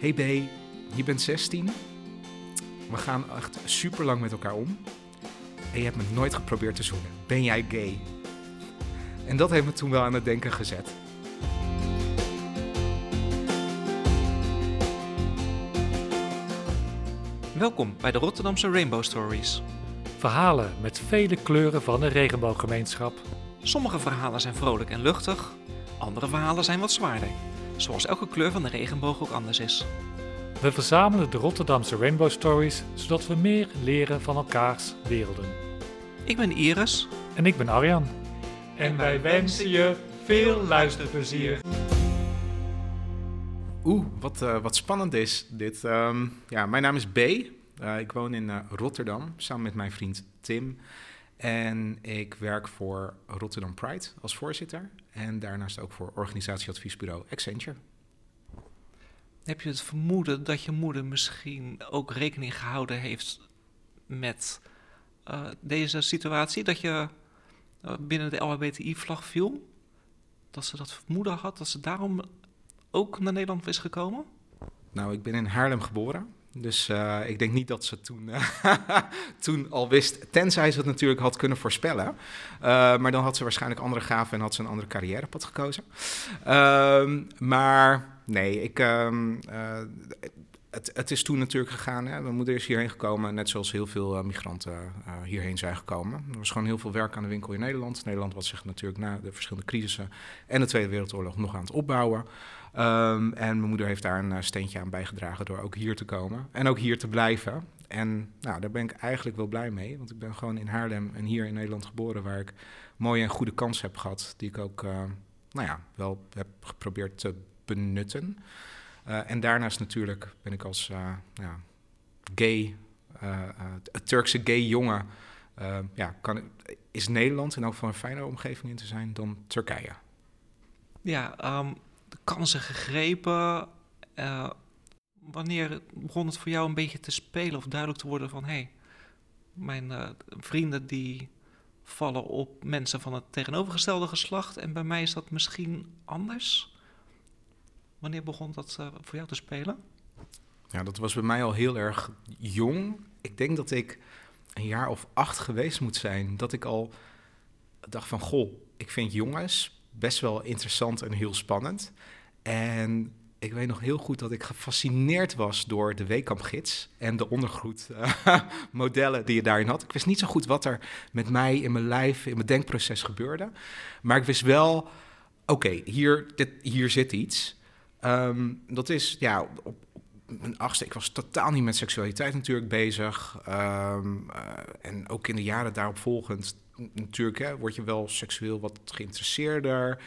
Hey B, je bent 16. We gaan echt super lang met elkaar om. En je hebt me nooit geprobeerd te zoenen. Ben jij gay? En dat heeft me toen wel aan het denken gezet. Welkom bij de Rotterdamse Rainbow Stories. Verhalen met vele kleuren van de regenbooggemeenschap. Sommige verhalen zijn vrolijk en luchtig, andere verhalen zijn wat zwaarder. Zoals elke kleur van de regenboog ook anders is. We verzamelen de Rotterdamse Rainbow Stories zodat we meer leren van elkaars werelden. Ik ben Iris. En ik ben Arjan. En wij wensen je veel luisterplezier. Oeh, wat, eh, wat spannend is dit. Ehm, ja, mijn naam is B. Eh, ik woon in eh, Rotterdam samen met mijn vriend Tim. En ik werk voor Rotterdam Pride als voorzitter. En daarnaast ook voor organisatieadviesbureau Accenture. Heb je het vermoeden dat je moeder misschien ook rekening gehouden heeft met eh, deze situatie? Dat je eh, binnen de LHBTI-vlag viel? Dat ze dat vermoeden had, dat ze daarom ook naar Nederland is gekomen? Nou, ik ben in Haarlem geboren. Dus uh, ik denk niet dat ze toen, uh, toen al wist, tenzij ze het natuurlijk had kunnen voorspellen. Uh, maar dan had ze waarschijnlijk andere gaven en had ze een andere carrièrepad gekozen. Ehm, maar nee, ik, um, het, het, is toen natuurlijk gegaan. Hè. Mijn moeder is hierheen gekomen, net zoals heel veel migranten hierheen zijn gekomen. Er was gewoon heel veel werk aan de winkel in Nederland. Nederland was zich natuurlijk na de verschillende crisissen en de Tweede Wereldoorlog nog aan het opbouwen. Um, en mijn moeder heeft daar een steentje aan bijgedragen door ook hier te komen en ook hier te blijven. En nou, daar ben ik eigenlijk wel blij mee, want ik ben gewoon in Haarlem en hier in Nederland geboren, waar ik mooie en goede kansen heb gehad, die ik ook, nou ja, wel heb geprobeerd te benutten. Uh, en daarnaast natuurlijk ben ik als ja, gay, Turkse gay jongen, ja, kan, is Nederland en ook van een fijnere omgeving in te zijn dan Turkije. Ja, um de kansen gegrepen? Wanneer begon het voor jou een beetje te spelen of duidelijk te worden van hey, mijn vrienden die vallen op mensen van het tegenovergestelde geslacht en bij mij is dat misschien anders? Wanneer begon dat uh, voor jou te spelen? Ja, dat was bij mij al heel erg jong. Ik denk dat ik een jaar of acht geweest moet zijn. Dat ik al dacht van, goh, ik vind jongens best wel interessant en heel spannend. En ik weet nog heel goed dat ik gefascineerd was door de Weekampgids en de ondergoedmodellen die je daarin had. Ik wist niet zo goed wat er met mij in mijn lijf, in mijn denkproces gebeurde. Maar ik wist wel, oké, hier, hier zit iets. Um, dat is, ja, op, mijn achtste, ik was totaal niet met seksualiteit natuurlijk bezig. Um, uh, en ook in de jaren daarop volgend, natuurlijk word je wel seksueel wat geïnteresseerder.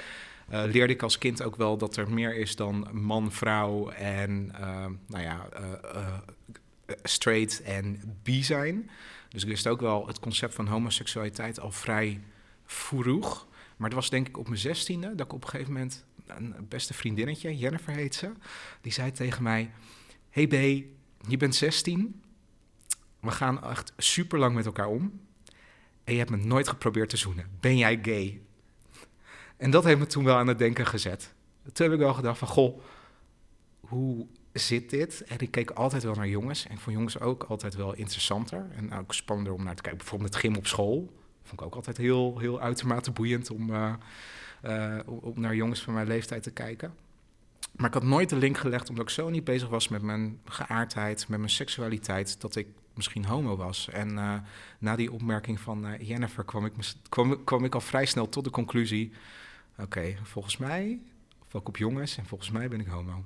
Uh, leerde ik als kind ook wel dat er meer is dan man, vrouw en uh, nou ja, uh, straight en bi zijn. Dus ik wist ook wel het concept van homoseksualiteit al vrij vroeg. Maar het was denk ik op mijn zestiende dat ik op een gegeven moment een beste vriendinnetje, Jennifer heet ze, die zei tegen mij: Hey B, je bent 16. We gaan echt super lang met elkaar om. En je hebt me nooit geprobeerd te zoenen. Ben jij gay? En dat heeft me toen wel aan het denken gezet. Toen heb ik wel gedacht van, goh, hoe zit dit? En ik keek altijd wel naar jongens. En ik vond jongens ook altijd wel interessanter. En ook spannender om naar te kijken. Bijvoorbeeld het gym op school. Vond ik ook altijd heel, heel uitermate boeiend om, uh, om naar jongens van mijn leeftijd te kijken. Maar ik had nooit de link gelegd, omdat ik zo niet bezig was met mijn geaardheid, met mijn seksualiteit, dat ik misschien homo was. En uh, na die opmerking van uh, Jennifer kwam ik, kwam, kwam ik al vrij snel tot de conclusie: oké, volgens mij val ik op jongens en volgens mij ben ik homo.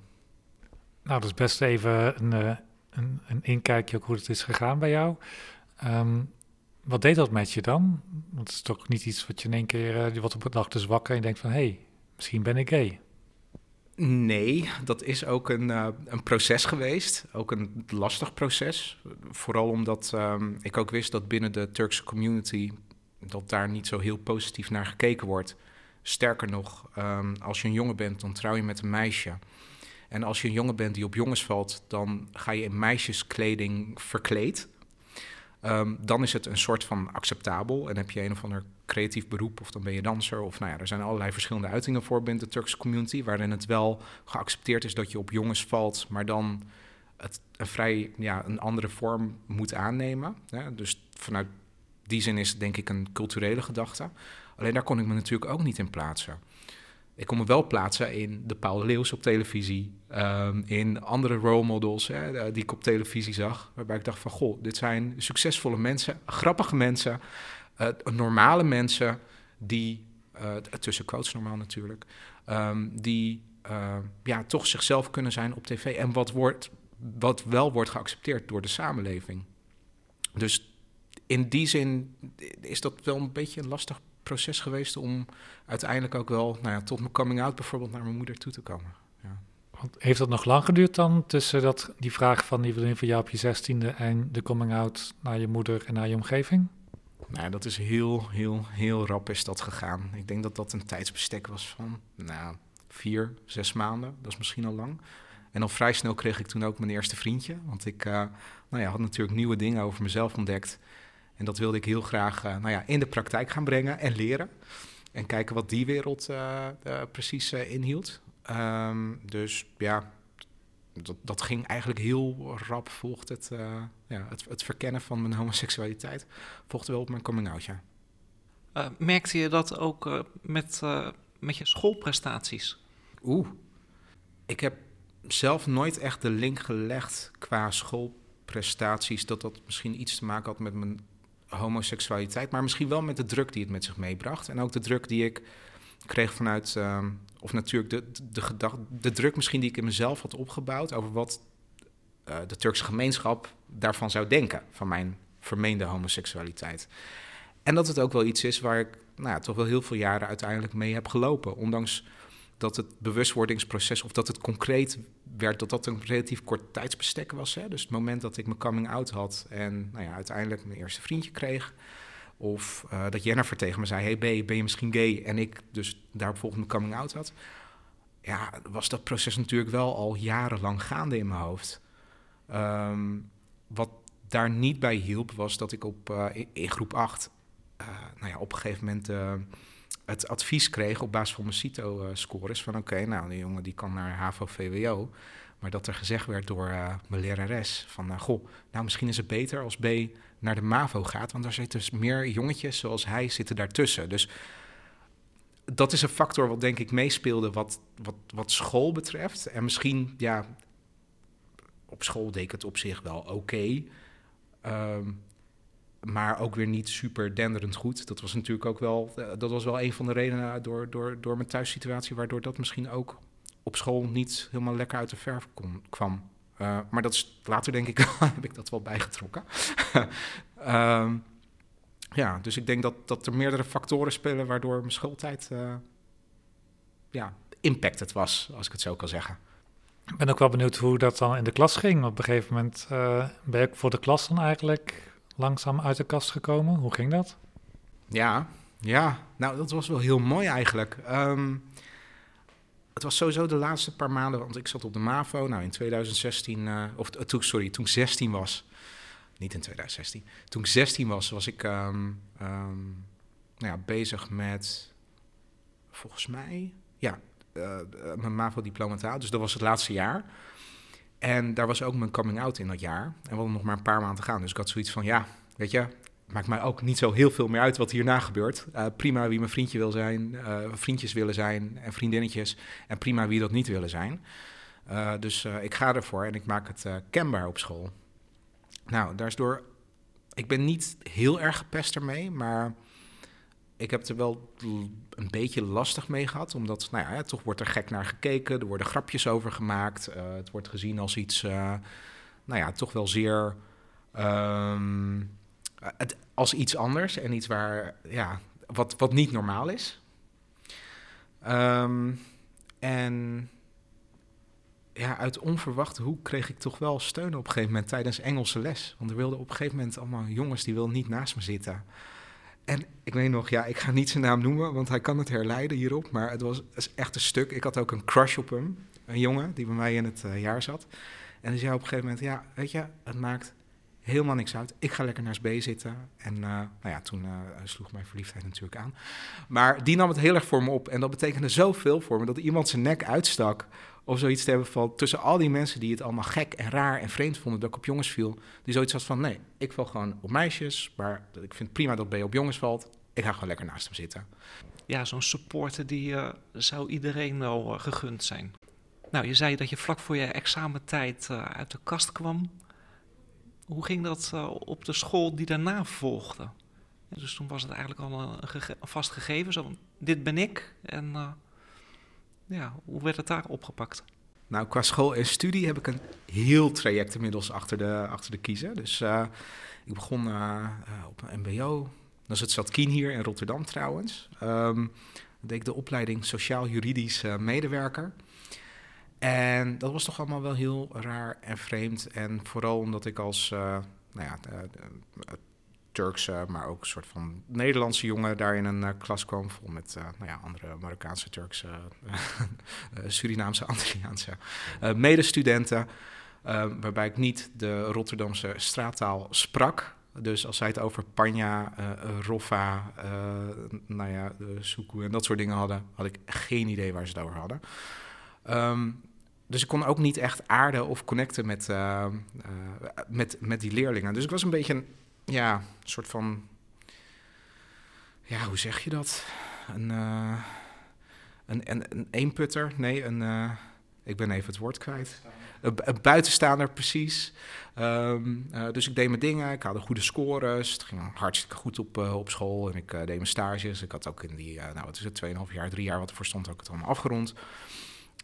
Nou, dat is best even een, een, een inkijkje op hoe het is gegaan bij jou. Um, wat deed dat met je dan? Want het is toch niet iets wat je in één keer, je wordt op een dag dus wakker en je denkt van, hé, hey, misschien ben ik gay. Nee, dat is ook een, uh, een proces geweest. Ook een lastig proces. Vooral omdat um, ik ook wist dat binnen de Turkse community... dat daar niet zo heel positief naar gekeken wordt. Sterker nog, um, als je een jongen bent, dan trouw je met een meisje. En als je een jongen bent die op jongens valt... dan ga je in meisjeskleding verkleed. Ehm, dan is het een soort van acceptabel. En heb je een of ander creatief beroep, of dan ben je danser. Of nou ja, er zijn allerlei verschillende uitingen voor binnen de Turkse community. Waarin het wel geaccepteerd is dat je op jongens valt, maar dan het een vrij ja, een andere vorm moet aannemen. Dus vanuit die zin is het denk ik een culturele gedachte. Alleen daar kon ik me natuurlijk ook niet in plaatsen. Ik kon me wel plaatsen in de Paul Leeuws op televisie, ehm, in andere role models hè, die ik op televisie zag, waarbij ik dacht van, goh, dit zijn succesvolle mensen, grappige mensen, uh, normale mensen die, uh, tussen quotes normaal natuurlijk, um, die uh, ja, toch zichzelf kunnen zijn op tv en wat, wordt, wat wel wordt geaccepteerd door de samenleving. Dus in die zin is dat wel een beetje een lastig proces geweest om uiteindelijk ook wel nou ja, tot mijn coming out bijvoorbeeld naar mijn moeder toe te komen. Ja. Heeft dat nog lang geduurd dan tussen dat, die vraag van die vriendin van jou op je zestiende en de coming out naar je moeder en naar je omgeving? Nou, dat is heel, heel, heel rap is dat gegaan. Ik denk dat dat een tijdsbestek was van, nou, vier, zes maanden. Dat is misschien al lang. En al vrij snel kreeg ik toen ook mijn eerste vriendje. Want ik uh, nou ja, had natuurlijk nieuwe dingen over mezelf ontdekt. En dat wilde ik heel graag uh, nou ja, in de praktijk gaan brengen en leren. En kijken wat die wereld uh, precies inhield. Um, dus ja, dat, dat, ging eigenlijk heel rap. Volgt het, ja, het, het, verkennen van mijn homoseksualiteit. Volgde wel op mijn coming out, ja. merkte je dat ook met, met je schoolprestaties? Oeh, ik heb zelf nooit echt de link gelegd qua schoolprestaties. Dat dat misschien iets te maken had met mijn homoseksualiteit, maar misschien wel met de druk die het met zich meebracht. En ook de druk die ik kreeg vanuit, uh, of natuurlijk de, de, gedachte, de druk misschien die ik in mezelf had opgebouwd over wat uh, de Turkse gemeenschap daarvan zou denken, van mijn vermeende homoseksualiteit. En dat het ook wel iets is waar ik nou ja, toch wel heel veel jaren uiteindelijk mee heb gelopen. Ondanks dat het bewustwordingsproces, of dat het concreet werd, dat dat een relatief kort tijdsbestek was. Hè? Dus het moment dat ik mijn coming out had en nou ja, uiteindelijk mijn eerste vriendje kreeg. Of uh, dat Jennifer tegen me zei, hey B, ben je misschien gay? En ik dus daarop volgens mijn coming out had. Ja, was dat proces natuurlijk wel al jarenlang gaande in mijn hoofd. Um, wat daar niet bij hielp, was dat ik op, uh, in groep 8, uh, nou ja, op een gegeven moment het advies kreeg op basis van mijn CITO-scores... van oké, nou, die jongen die kan naar HAVO-VWO... maar dat er gezegd werd door uh, mijn lerares van... Uh, goh, nou, misschien is het beter als B naar de MAVO gaat... want daar zitten meer jongetjes zoals hij zitten daartussen. Dus dat is een factor wat denk ik meespeelde wat, wat, wat school betreft. En misschien, ja, op school deed ik het op zich wel oké... Um, maar ook weer niet super denderend goed. Dat was natuurlijk ook wel, uh, dat was wel een van de redenen door, door, door mijn thuissituatie, waardoor dat misschien ook op school niet helemaal lekker uit de verf kon, kwam. Uh, maar dat is later, denk ik, heb ik dat wel bijgetrokken. um, ja, dus ik denk dat, dat er meerdere factoren spelen waardoor mijn schooltijd uh, ja, impacted was, als ik het zo kan zeggen. Ik ben ook wel benieuwd hoe dat dan in de klas ging. Op een gegeven moment ben ik voor de klas dan eigenlijk langzaam uit de kast gekomen? Hoe ging dat? Ja, ja. Nou, dat was wel heel mooi eigenlijk. Um, het was sowieso de laatste paar maanden, want ik zat op de MAVO. Nou, in 2016, uh, of sorry, toen ik 16 was. Niet in 2016. Toen ik 16 was, was ik um, um, nou ja, bezig met, volgens mij, ja, uh, mijn MAVO-diploma te halen. Dus dat was het laatste jaar. En daar was ook mijn coming out in dat jaar. En we hadden nog maar een paar maanden gaan. Dus ik had zoiets van, ja, weet je, maakt mij ook niet zo heel veel meer uit wat hierna gebeurt. Uh, prima wie mijn vriendje wil zijn, uh, vriendjes willen zijn en vriendinnetjes. En prima wie dat niet willen zijn. Uh, dus ik ga ervoor en ik maak het kenbaar op school. Nou, daar is door... Ik ben niet heel erg gepest ermee, maar ik heb er wel een beetje lastig mee gehad. Omdat, nou ja, toch wordt er gek naar gekeken. Er worden grapjes over gemaakt. Uh, het wordt gezien als iets, uh, nou ja, toch wel zeer... Het, als iets anders en iets waar, ja, wat, wat niet normaal is. Um, en ja, uit onverwachte hoek kreeg ik toch wel steun op een gegeven moment tijdens Engelse les. Want er wilden op een gegeven moment allemaal jongens die wilden niet naast me zitten. En ik weet nog, ja, ik ga niet zijn naam noemen, want hij kan het herleiden hierop. Maar het was echt een stuk. Ik had ook een crush op hem. Een jongen die bij mij in het uh, jaar zat. En hij zei op een gegeven moment, ja, weet je, het maakt helemaal niks uit. Ik ga lekker naast B zitten. En uh, nou ja, toen uh, sloeg mijn verliefdheid natuurlijk aan. Maar die nam het heel erg voor me op. En dat betekende zoveel voor me dat iemand zijn nek uitstak. Of zoiets te hebben van tussen al die mensen die het allemaal gek en raar en vreemd vonden dat ik op jongens viel. Die zoiets had van nee, ik val gewoon op meisjes. Maar ik vind prima dat B op jongens valt. Ik ga gewoon lekker naast hem zitten. Ja, zo'n supporter die uh, zou iedereen wel gegund zijn. Nou, je zei dat je vlak voor je examentijd uit de kast kwam. Hoe ging dat uh, op de school die daarna volgde? dus toen was het eigenlijk al een, vast gegeven, zo dit ben ik. En uh, ja, hoe werd het daar opgepakt? Nou, qua school en studie heb ik een heel traject inmiddels achter de, achter de kiezen. Dus uh, ik begon op een mbo. Dat is het hier in Rotterdam trouwens. Um, deed ik de opleiding Sociaal-Juridisch Medewerker. En dat was toch allemaal wel heel raar en vreemd. En vooral omdat ik als uh, nou ja, de, de, Turkse, maar ook een soort van Nederlandse jongen daar in een uh, klas kwam. Vol met uh, nou ja, andere Marokkaanse, Turkse, Surinaamse, Antilliaanse medestudenten. waarbij ik niet de Rotterdamse straattaal sprak. Dus als zij het over panja, roffa, nou ja, soekoe en dat soort dingen hadden, had ik geen idee waar ze het over hadden. Um, dus ik kon ook niet echt aarden of connecten met, uh, uh, met, met die leerlingen. Dus ik was een beetje een ja, soort van. Ja, hoe zeg je dat? Een, uh, een, een, een eenputter? Nee, een. ik ben even het woord kwijt. Een, buitenstaander, precies. Um, dus ik deed mijn dingen, ik had goede scores. Het ging hartstikke goed op, op school en ik deed mijn stages. Ik had ook in die, nou wat is het, 2,5 jaar, 3 jaar wat ervoor stond, ook het allemaal afgerond.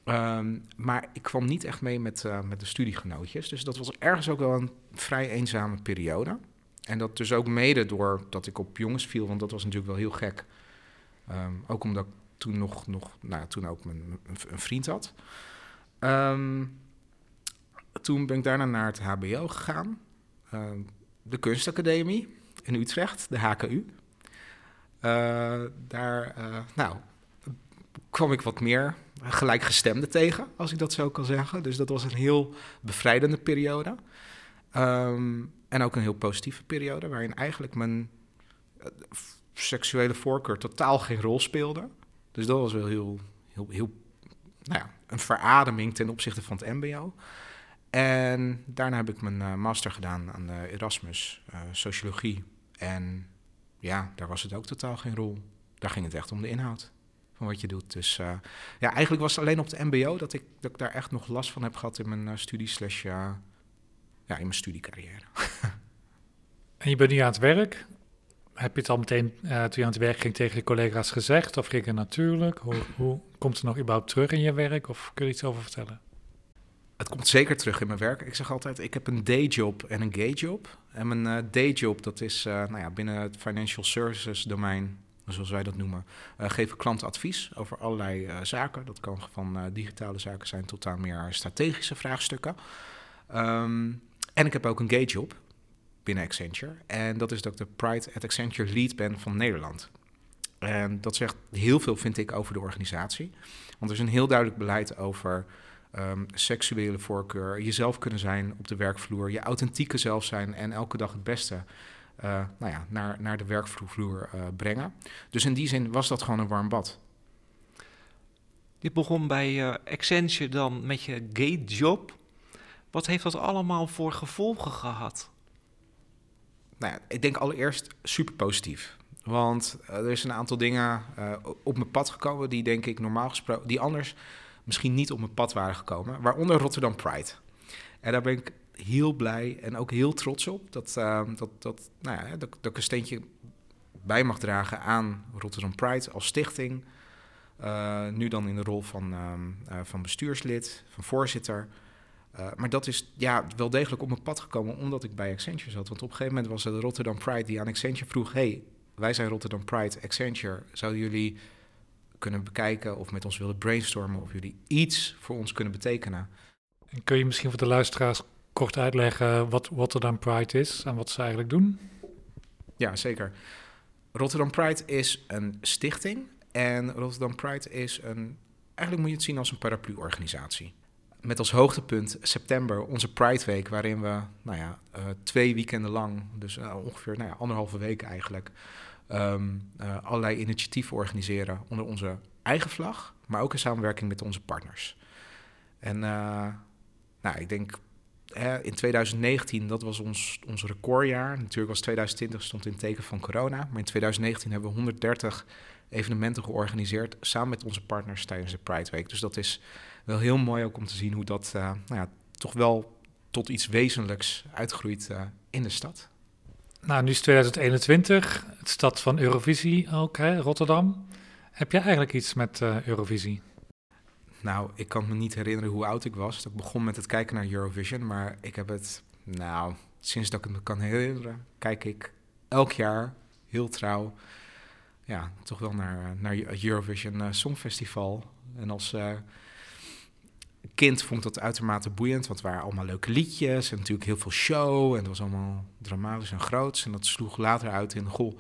Um, maar ik kwam niet echt mee met, uh, met de studiegenootjes. Dus dat was ergens ook wel een vrij eenzame periode. En dat dus ook mede door dat ik op jongens viel, want dat was natuurlijk wel heel gek. Um, ook omdat ik toen nog, nog nou, toen ook mijn, een, vriend had. Um, toen ben ik daarna naar het HBO gegaan. de kunstacademie in Utrecht, de HKU. Uh, daar, uh, nou, kwam ik wat meer gelijkgestemden tegen, als ik dat zo kan zeggen. Dus dat was een heel bevrijdende periode. Um, en ook een heel positieve periode, waarin eigenlijk mijn uh, seksuele voorkeur totaal geen rol speelde. Dus dat was wel heel, heel, heel nou ja, een verademing ten opzichte van het MBO. En daarna heb ik mijn uh, master gedaan aan de Erasmus, uh, sociologie. En ja, daar was het ook totaal geen rol. Daar ging het echt om de inhoud van wat je doet. Dus uh, ja, eigenlijk was het alleen op de MBO dat ik, dat ik daar echt nog last van heb gehad in mijn uh, studie slash, uh, ja, in mijn studiecarrière. en je bent nu aan het werk. Heb je het al meteen toen je aan het werk ging tegen je collega's gezegd? Of ging het natuurlijk? Hoe, hoe komt het nog überhaupt terug in je werk? Of kun je iets over vertellen? Het komt zeker terug in mijn werk. Ik zeg altijd, ik heb een dayjob en een gayjob. En mijn dayjob, dat is nou ja, binnen het financial services domein zoals wij dat noemen, uh, geven klanten advies over allerlei uh, zaken. Dat kan van uh, digitale zaken zijn tot aan meer strategische vraagstukken. Um, en ik heb ook een gay job binnen Accenture. En dat is dat ik de Pride at Accenture lead ben van Nederland. En dat zegt heel veel, vind ik, over de organisatie. Want er is een heel duidelijk beleid over um, seksuele voorkeur, jezelf kunnen zijn op de werkvloer, je authentieke zelf zijn en elke dag het beste uh, nou ja, naar, naar de werkvloer uh, brengen. Dus in die zin was dat gewoon een warm bad. Dit begon bij uh, Accenture dan met je gay job. Wat heeft dat allemaal voor gevolgen gehad? Nou ja, ik denk allereerst super positief. Want er is een aantal dingen op mijn pad gekomen die denk ik normaal gesproken, die anders misschien niet op mijn pad waren gekomen. Waaronder Rotterdam Pride. En daar ben ik heel blij en ook heel trots op dat, uh, dat, dat, nou ja, dat, dat ik een steentje bij mag dragen aan Rotterdam Pride als stichting. Uh, nu dan in de rol van, uh, van bestuurslid, van voorzitter. maar dat is ja, wel degelijk op mijn pad gekomen omdat ik bij Accenture zat. Want op een gegeven moment was het Rotterdam Pride die aan Accenture vroeg... hey, wij zijn Rotterdam Pride, Accenture, zouden jullie kunnen bekijken... of met ons willen brainstormen of jullie iets voor ons kunnen betekenen? En kun je misschien voor de luisteraars kort uitleggen wat Rotterdam Pride is en wat ze eigenlijk doen? Ja, zeker. Rotterdam Pride is een stichting en Rotterdam Pride is een, eigenlijk moet je het zien als een paraplu-organisatie. met als hoogtepunt september onze Pride Week, waarin we nou ja, uh, twee weekenden lang, dus uh, ongeveer nou ja, anderhalve week eigenlijk, um, uh, allerlei initiatieven organiseren onder onze eigen vlag, maar ook in samenwerking met onze partners. En nou, ik denk in 2019, dat was ons, ons recordjaar. Natuurlijk was 2020 stond in het teken van corona, maar in 2019 hebben we 130 evenementen georganiseerd samen met onze partners tijdens de Pride Week. Dus dat is wel heel mooi ook om te zien hoe dat uh, nou ja, toch wel tot iets wezenlijks uitgroeit uh, in de stad. Nou, nu is 2021, het stad van Eurovisie ook, hè, Rotterdam. Heb jij eigenlijk iets met uh, Eurovisie? Nou, ik kan me niet herinneren hoe oud ik was. Ik begon met het kijken naar Eurovision, maar ik heb het, nou, sinds dat ik me kan herinneren, kijk ik elk jaar heel trouw, ja, toch wel naar, naar Eurovision Songfestival. En als kind vond ik dat uitermate boeiend, want het waren allemaal leuke liedjes en natuurlijk heel veel show en het was allemaal dramatisch en groots. En dat sloeg later uit in, goh,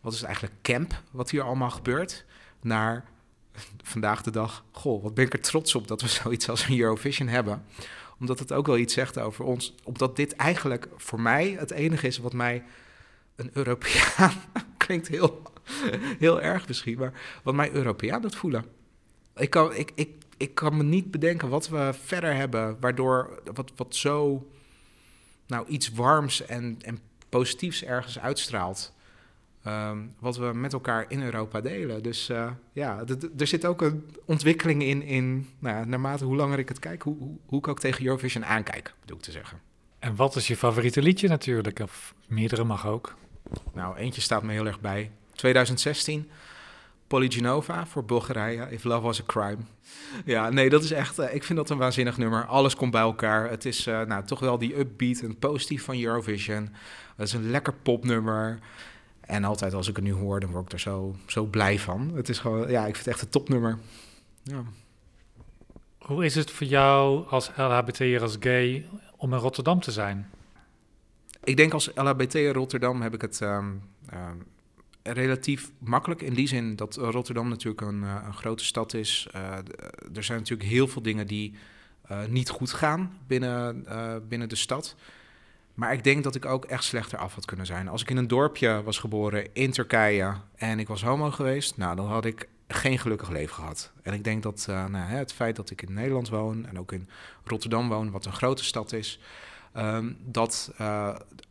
wat is eigenlijk camp, wat hier allemaal gebeurt, naar vandaag de dag, goh, wat ben ik er trots op dat we zoiets als een Eurovision hebben. Omdat het ook wel iets zegt over ons, omdat dit eigenlijk voor mij het enige is wat mij een Europeaan, klinkt heel, heel erg misschien, maar wat mij Europeaan doet voelen. Ik, kan, ik, ik, ik kan me niet bedenken wat we verder hebben, waardoor wat, wat zo nou, iets warms en, en positiefs ergens uitstraalt. Um, wat we met elkaar in Europa delen. Dus uh, ja, er zit ook een ontwikkeling in, in nou, naarmate hoe langer ik het kijk, hoe, hoe, hoe ik ook tegen Eurovision aankijk, bedoel ik te zeggen. En wat is je favoriete liedje natuurlijk? Of meerdere mag ook. Nou, eentje staat me heel erg bij. 2016. Polygenova voor Bulgarije, If Love Was a Crime. Ja, nee, dat is echt, uh, ik vind dat een waanzinnig nummer. Alles komt bij elkaar. Het is uh, nou, toch wel die upbeat en positief van Eurovision. Het is een lekker popnummer. En altijd als ik het nu hoor, dan word ik er zo, zo blij van. Het is gewoon, ja, ik vind het echt een topnummer. Ja. Hoe is het voor jou als LHBT'er, als gay, om in Rotterdam te zijn? Ik denk als LHBT'er Rotterdam heb ik het... Um, um, relatief makkelijk in die zin dat Rotterdam natuurlijk een, eh, een grote stad is. Uh, er zijn natuurlijk heel veel dingen die uh, niet goed gaan binnen, binnen de stad. Maar ik denk dat ik ook echt slechter af had kunnen zijn. Als ik in een dorpje was geboren in Turkije en ik was homo geweest, nou, dan had ik geen gelukkig leven gehad. En ik denk dat nou, het feit dat ik in Nederland woon en ook in Rotterdam woon, wat een grote stad is, um, dat,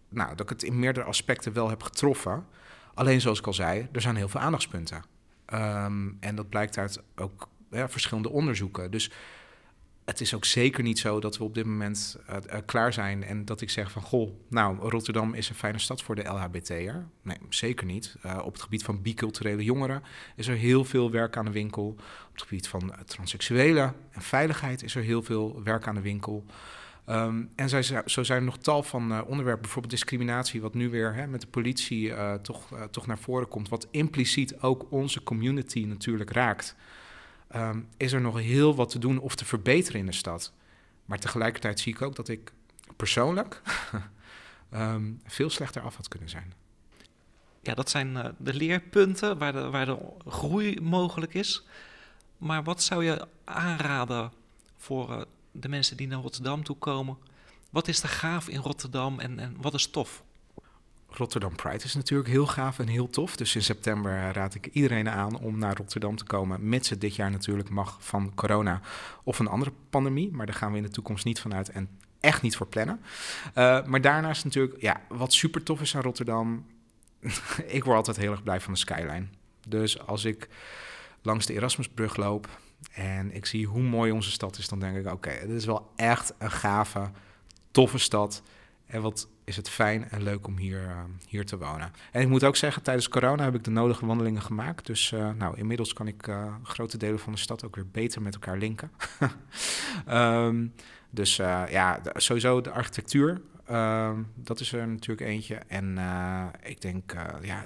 nou, dat ik het in meerdere aspecten wel heb getroffen. Alleen zoals ik al zei, er zijn heel veel aandachtspunten. Um, en dat blijkt uit ook ja, verschillende onderzoeken. Dus het is ook zeker niet zo dat we op dit moment uh, uh, klaar zijn en dat ik zeg van goh, nou, Rotterdam is een fijne stad voor de LHBT'er. Nee, zeker niet. Uh, op het gebied van biculturele jongeren is er heel veel werk aan de winkel. Op het gebied van transseksuelen en veiligheid is er heel veel werk aan de winkel. Um, en zo zijn er nog tal van onderwerpen, bijvoorbeeld discriminatie, wat nu weer hè, met de politie toch, toch naar voren komt, wat impliciet ook onze community natuurlijk raakt. Um, is er nog heel wat te doen of te verbeteren in de stad. Maar tegelijkertijd zie ik ook dat ik persoonlijk um, veel slechter af had kunnen zijn. Ja, dat zijn de leerpunten waar de, waar de groei mogelijk is. Maar wat zou je aanraden voor de mensen die naar Rotterdam toe komen. Wat is er gaaf in Rotterdam en, en wat is tof? Rotterdam Pride is natuurlijk heel gaaf en heel tof. Dus in september raad ik iedereen aan om naar Rotterdam te komen. Mits het dit jaar natuurlijk mag van corona of een andere pandemie. Maar daar gaan we in de toekomst niet vanuit en echt niet voor plannen. Uh, maar daarnaast natuurlijk, ja, wat super tof is aan Rotterdam. ik word altijd heel erg blij van de skyline. Dus als ik langs de Erasmusbrug loop en ik zie hoe mooi onze stad is, dan denk ik: oké, okay, dit is wel echt een gave, toffe stad. En wat is het fijn en leuk om hier, uh, hier te wonen. En ik moet ook zeggen, tijdens corona heb ik de nodige wandelingen gemaakt. Dus uh, nou, inmiddels kan ik uh, grote delen van de stad ook weer beter met elkaar linken. um, dus ja, sowieso de architectuur, ehm, dat is er natuurlijk eentje. En ik denk, ja,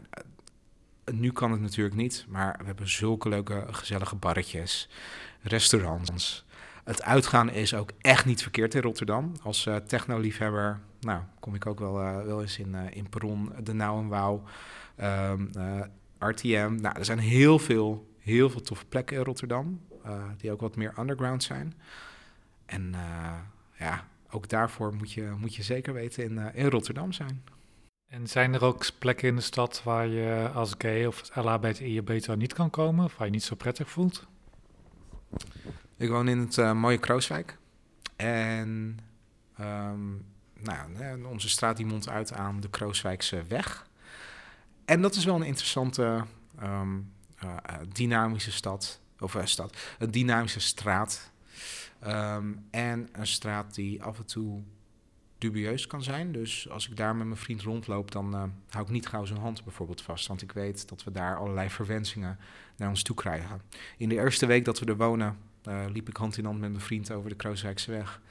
nu kan het natuurlijk niet, maar we hebben zulke leuke, gezellige barretjes, restaurants. Het uitgaan is ook echt niet verkeerd in Rotterdam. Als uh, technoliefhebber, nou, kom ik ook wel, uh, wel eens in, uh, in Perron, De Nauw en Wouw, um, RTM. Nou, er zijn heel veel, heel veel toffe plekken in Rotterdam, die ook wat meer underground zijn. En ja, ook daarvoor moet je, moet je zeker weten in, in Rotterdam zijn. En zijn er ook plekken in de stad waar je als gay of LHBTI beter niet kan komen, of waar je niet zo prettig voelt? Ik woon in het mooie Krooswijk. En ehm, nou, onze straat die mondt uit aan de Krooswijkse weg. En dat is wel een interessante, ehm, eh, eh, dynamische stad. Of stad, een dynamische straat. Ehm, en een straat die af en toe dubieus kan zijn. Dus als ik daar met mijn vriend rondloop, dan hou ik niet gauw zijn hand bijvoorbeeld vast. Want ik weet dat we daar allerlei verwensingen naar ons toe krijgen. In de eerste week dat we er wonen, liep ik hand in hand met mijn vriend over de Krooswijkse weg.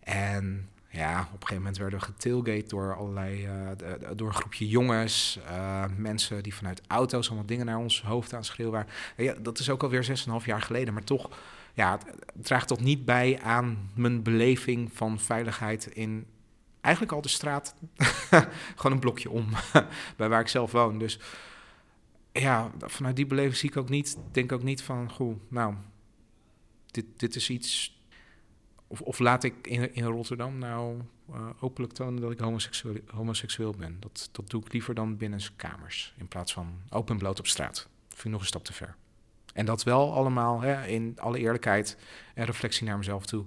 En ja, op een gegeven moment werden we getailgate door allerlei, uh, door een groepje jongens, uh, mensen die vanuit auto's allemaal dingen naar ons hoofd aan schreeuwen waren. Ja, dat is ook alweer 6,5 jaar geleden, maar toch, ja, het, draagt toch niet bij aan mijn beleving van veiligheid in eigenlijk al de straat, gewoon een blokje om, bij waar ik zelf woon. Dus ja, vanuit die beleving zie ik ook niet, denk ook niet van, goh, nou, dit, dit is iets of, of laat ik in, in Rotterdam nou uh, openlijk tonen dat ik homoseksueel, homoseksueel ben? Dat, dat doe ik liever dan binnen kamers in plaats van open bloot op straat. Vind ik nog een stap te ver. En dat wel allemaal hè, in alle eerlijkheid en reflectie naar mezelf toe.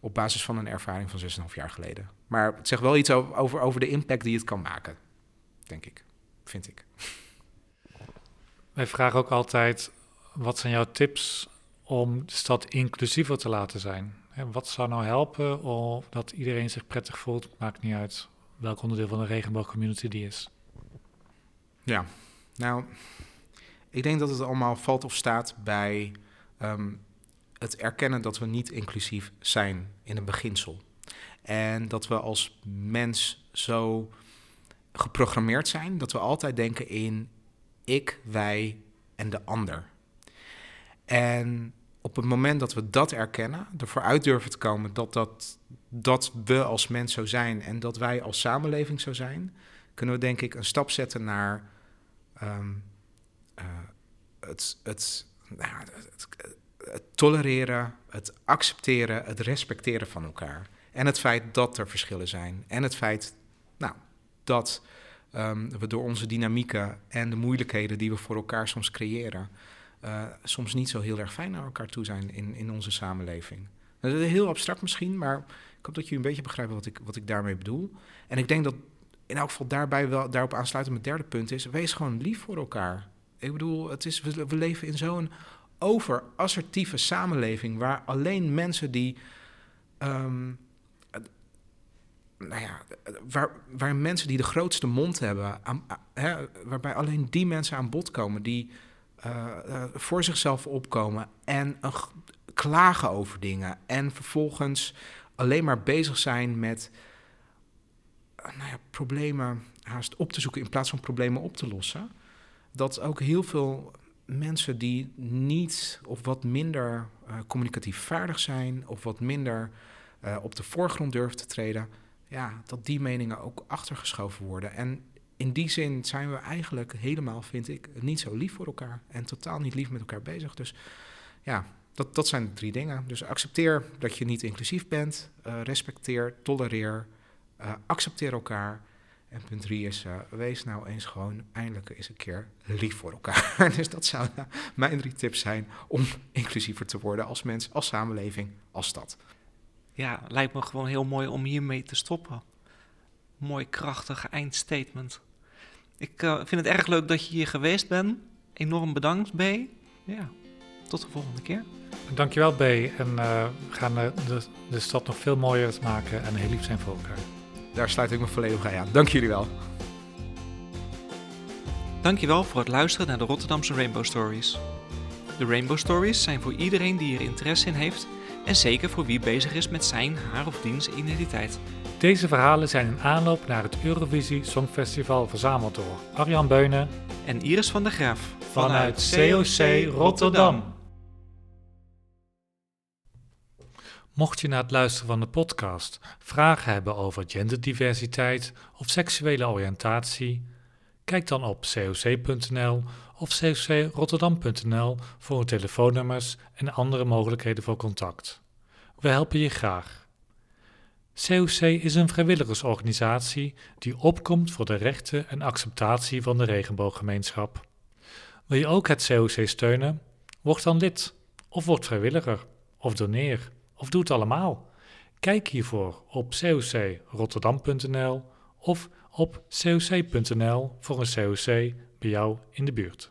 Op basis van een ervaring van 6,5 jaar geleden. Maar het zegt wel iets over, over de impact die het kan maken. Denk ik. Vind ik. Wij vragen ook altijd: wat zijn jouw tips om de stad inclusiever te laten zijn? wat zou nou helpen om dat iedereen zich prettig voelt? Maakt niet uit welk onderdeel van de regenboogcommunity die is. Ja, nou, ik denk dat het allemaal valt of staat bij ehm, het erkennen dat we niet inclusief zijn in een beginsel. En dat we als mens zo geprogrammeerd zijn dat we altijd denken in ik, wij en de ander. En op het moment dat we dat erkennen, ervoor uit durven te komen dat, dat, dat we als mens zo zijn en dat wij als samenleving zo zijn, kunnen we denk ik een stap zetten naar ehm, eh, het, het, nou, het, tolereren, het accepteren, het respecteren van elkaar. En het feit dat er verschillen zijn. En het feit nou, dat um, we door onze dynamieken en de moeilijkheden die we voor elkaar soms creëren, uh, soms niet zo heel erg fijn naar elkaar toe zijn in, in onze samenleving. Dat is heel abstract misschien, maar ik hoop dat jullie een beetje begrijpen wat ik, wat ik daarmee bedoel. En ik denk dat in elk geval daarbij wel, daarop aansluitend mijn derde punt is, wees gewoon lief voor elkaar. Ik bedoel, het is, we, leven in zo'n overassertieve samenleving waar alleen mensen die. Um, nou ja, waar, waar mensen die de grootste mond hebben, hè, waarbij alleen die mensen aan bod komen die uh, voor zichzelf opkomen en klagen over dingen. En vervolgens alleen maar bezig zijn met uh, nou ja, problemen haast op te zoeken in plaats van problemen op te lossen. Dat ook heel veel mensen die niet of wat minder communicatief vaardig zijn of wat minder op de voorgrond durven te treden, ja, dat die meningen ook achtergeschoven worden. En in die zin zijn we eigenlijk helemaal, vind ik, niet zo lief voor elkaar. En totaal niet lief met elkaar bezig. Dus ja, dat, dat zijn drie dingen. Dus accepteer dat je niet inclusief bent. Uh, respecteer, tolereer, uh, accepteer elkaar. En punt drie is, uh, wees nou eens gewoon eindelijk eens een keer lief voor elkaar. dus dat zouden mijn drie tips zijn om inclusiever te worden als mens, als samenleving, als stad. Ja, lijkt me gewoon heel mooi om hiermee te stoppen. Mooi krachtig eindstatement. Ik uh, vind het erg leuk dat je hier geweest bent. Enorm bedankt, B. Ja, tot de volgende keer. Dankjewel, B. En uh, we gaan de, de, de, stad nog veel mooier maken en heel lief zijn voor elkaar. Daar sluit ik me volledig bij aan. Dank jullie wel. Dankjewel voor het luisteren naar de Rotterdamse Rainbow Stories. De Rainbow Stories zijn voor iedereen die er interesse in heeft en zeker voor wie bezig is met zijn, haar of diens identiteit. Deze verhalen zijn een aanloop naar het Eurovisie Songfestival verzameld door Arjan Beunen en Iris van der Graaf vanuit COC Rotterdam. Mocht je na het luisteren van de podcast vragen hebben over genderdiversiteit of seksuele oriëntatie, kijk dan op coc.nl of cocrotterdam.nl voor telefoonnummers en andere mogelijkheden voor contact. We helpen je graag. COC is een vrijwilligersorganisatie die opkomt voor de rechten en acceptatie van de regenbooggemeenschap. Wil je ook het COC steunen? Word dan lid, of word vrijwilliger, of doneer, of doe het allemaal. Kijk hiervoor op cocrotterdam.nl of op coc.nl voor een COC bij jou in de buurt.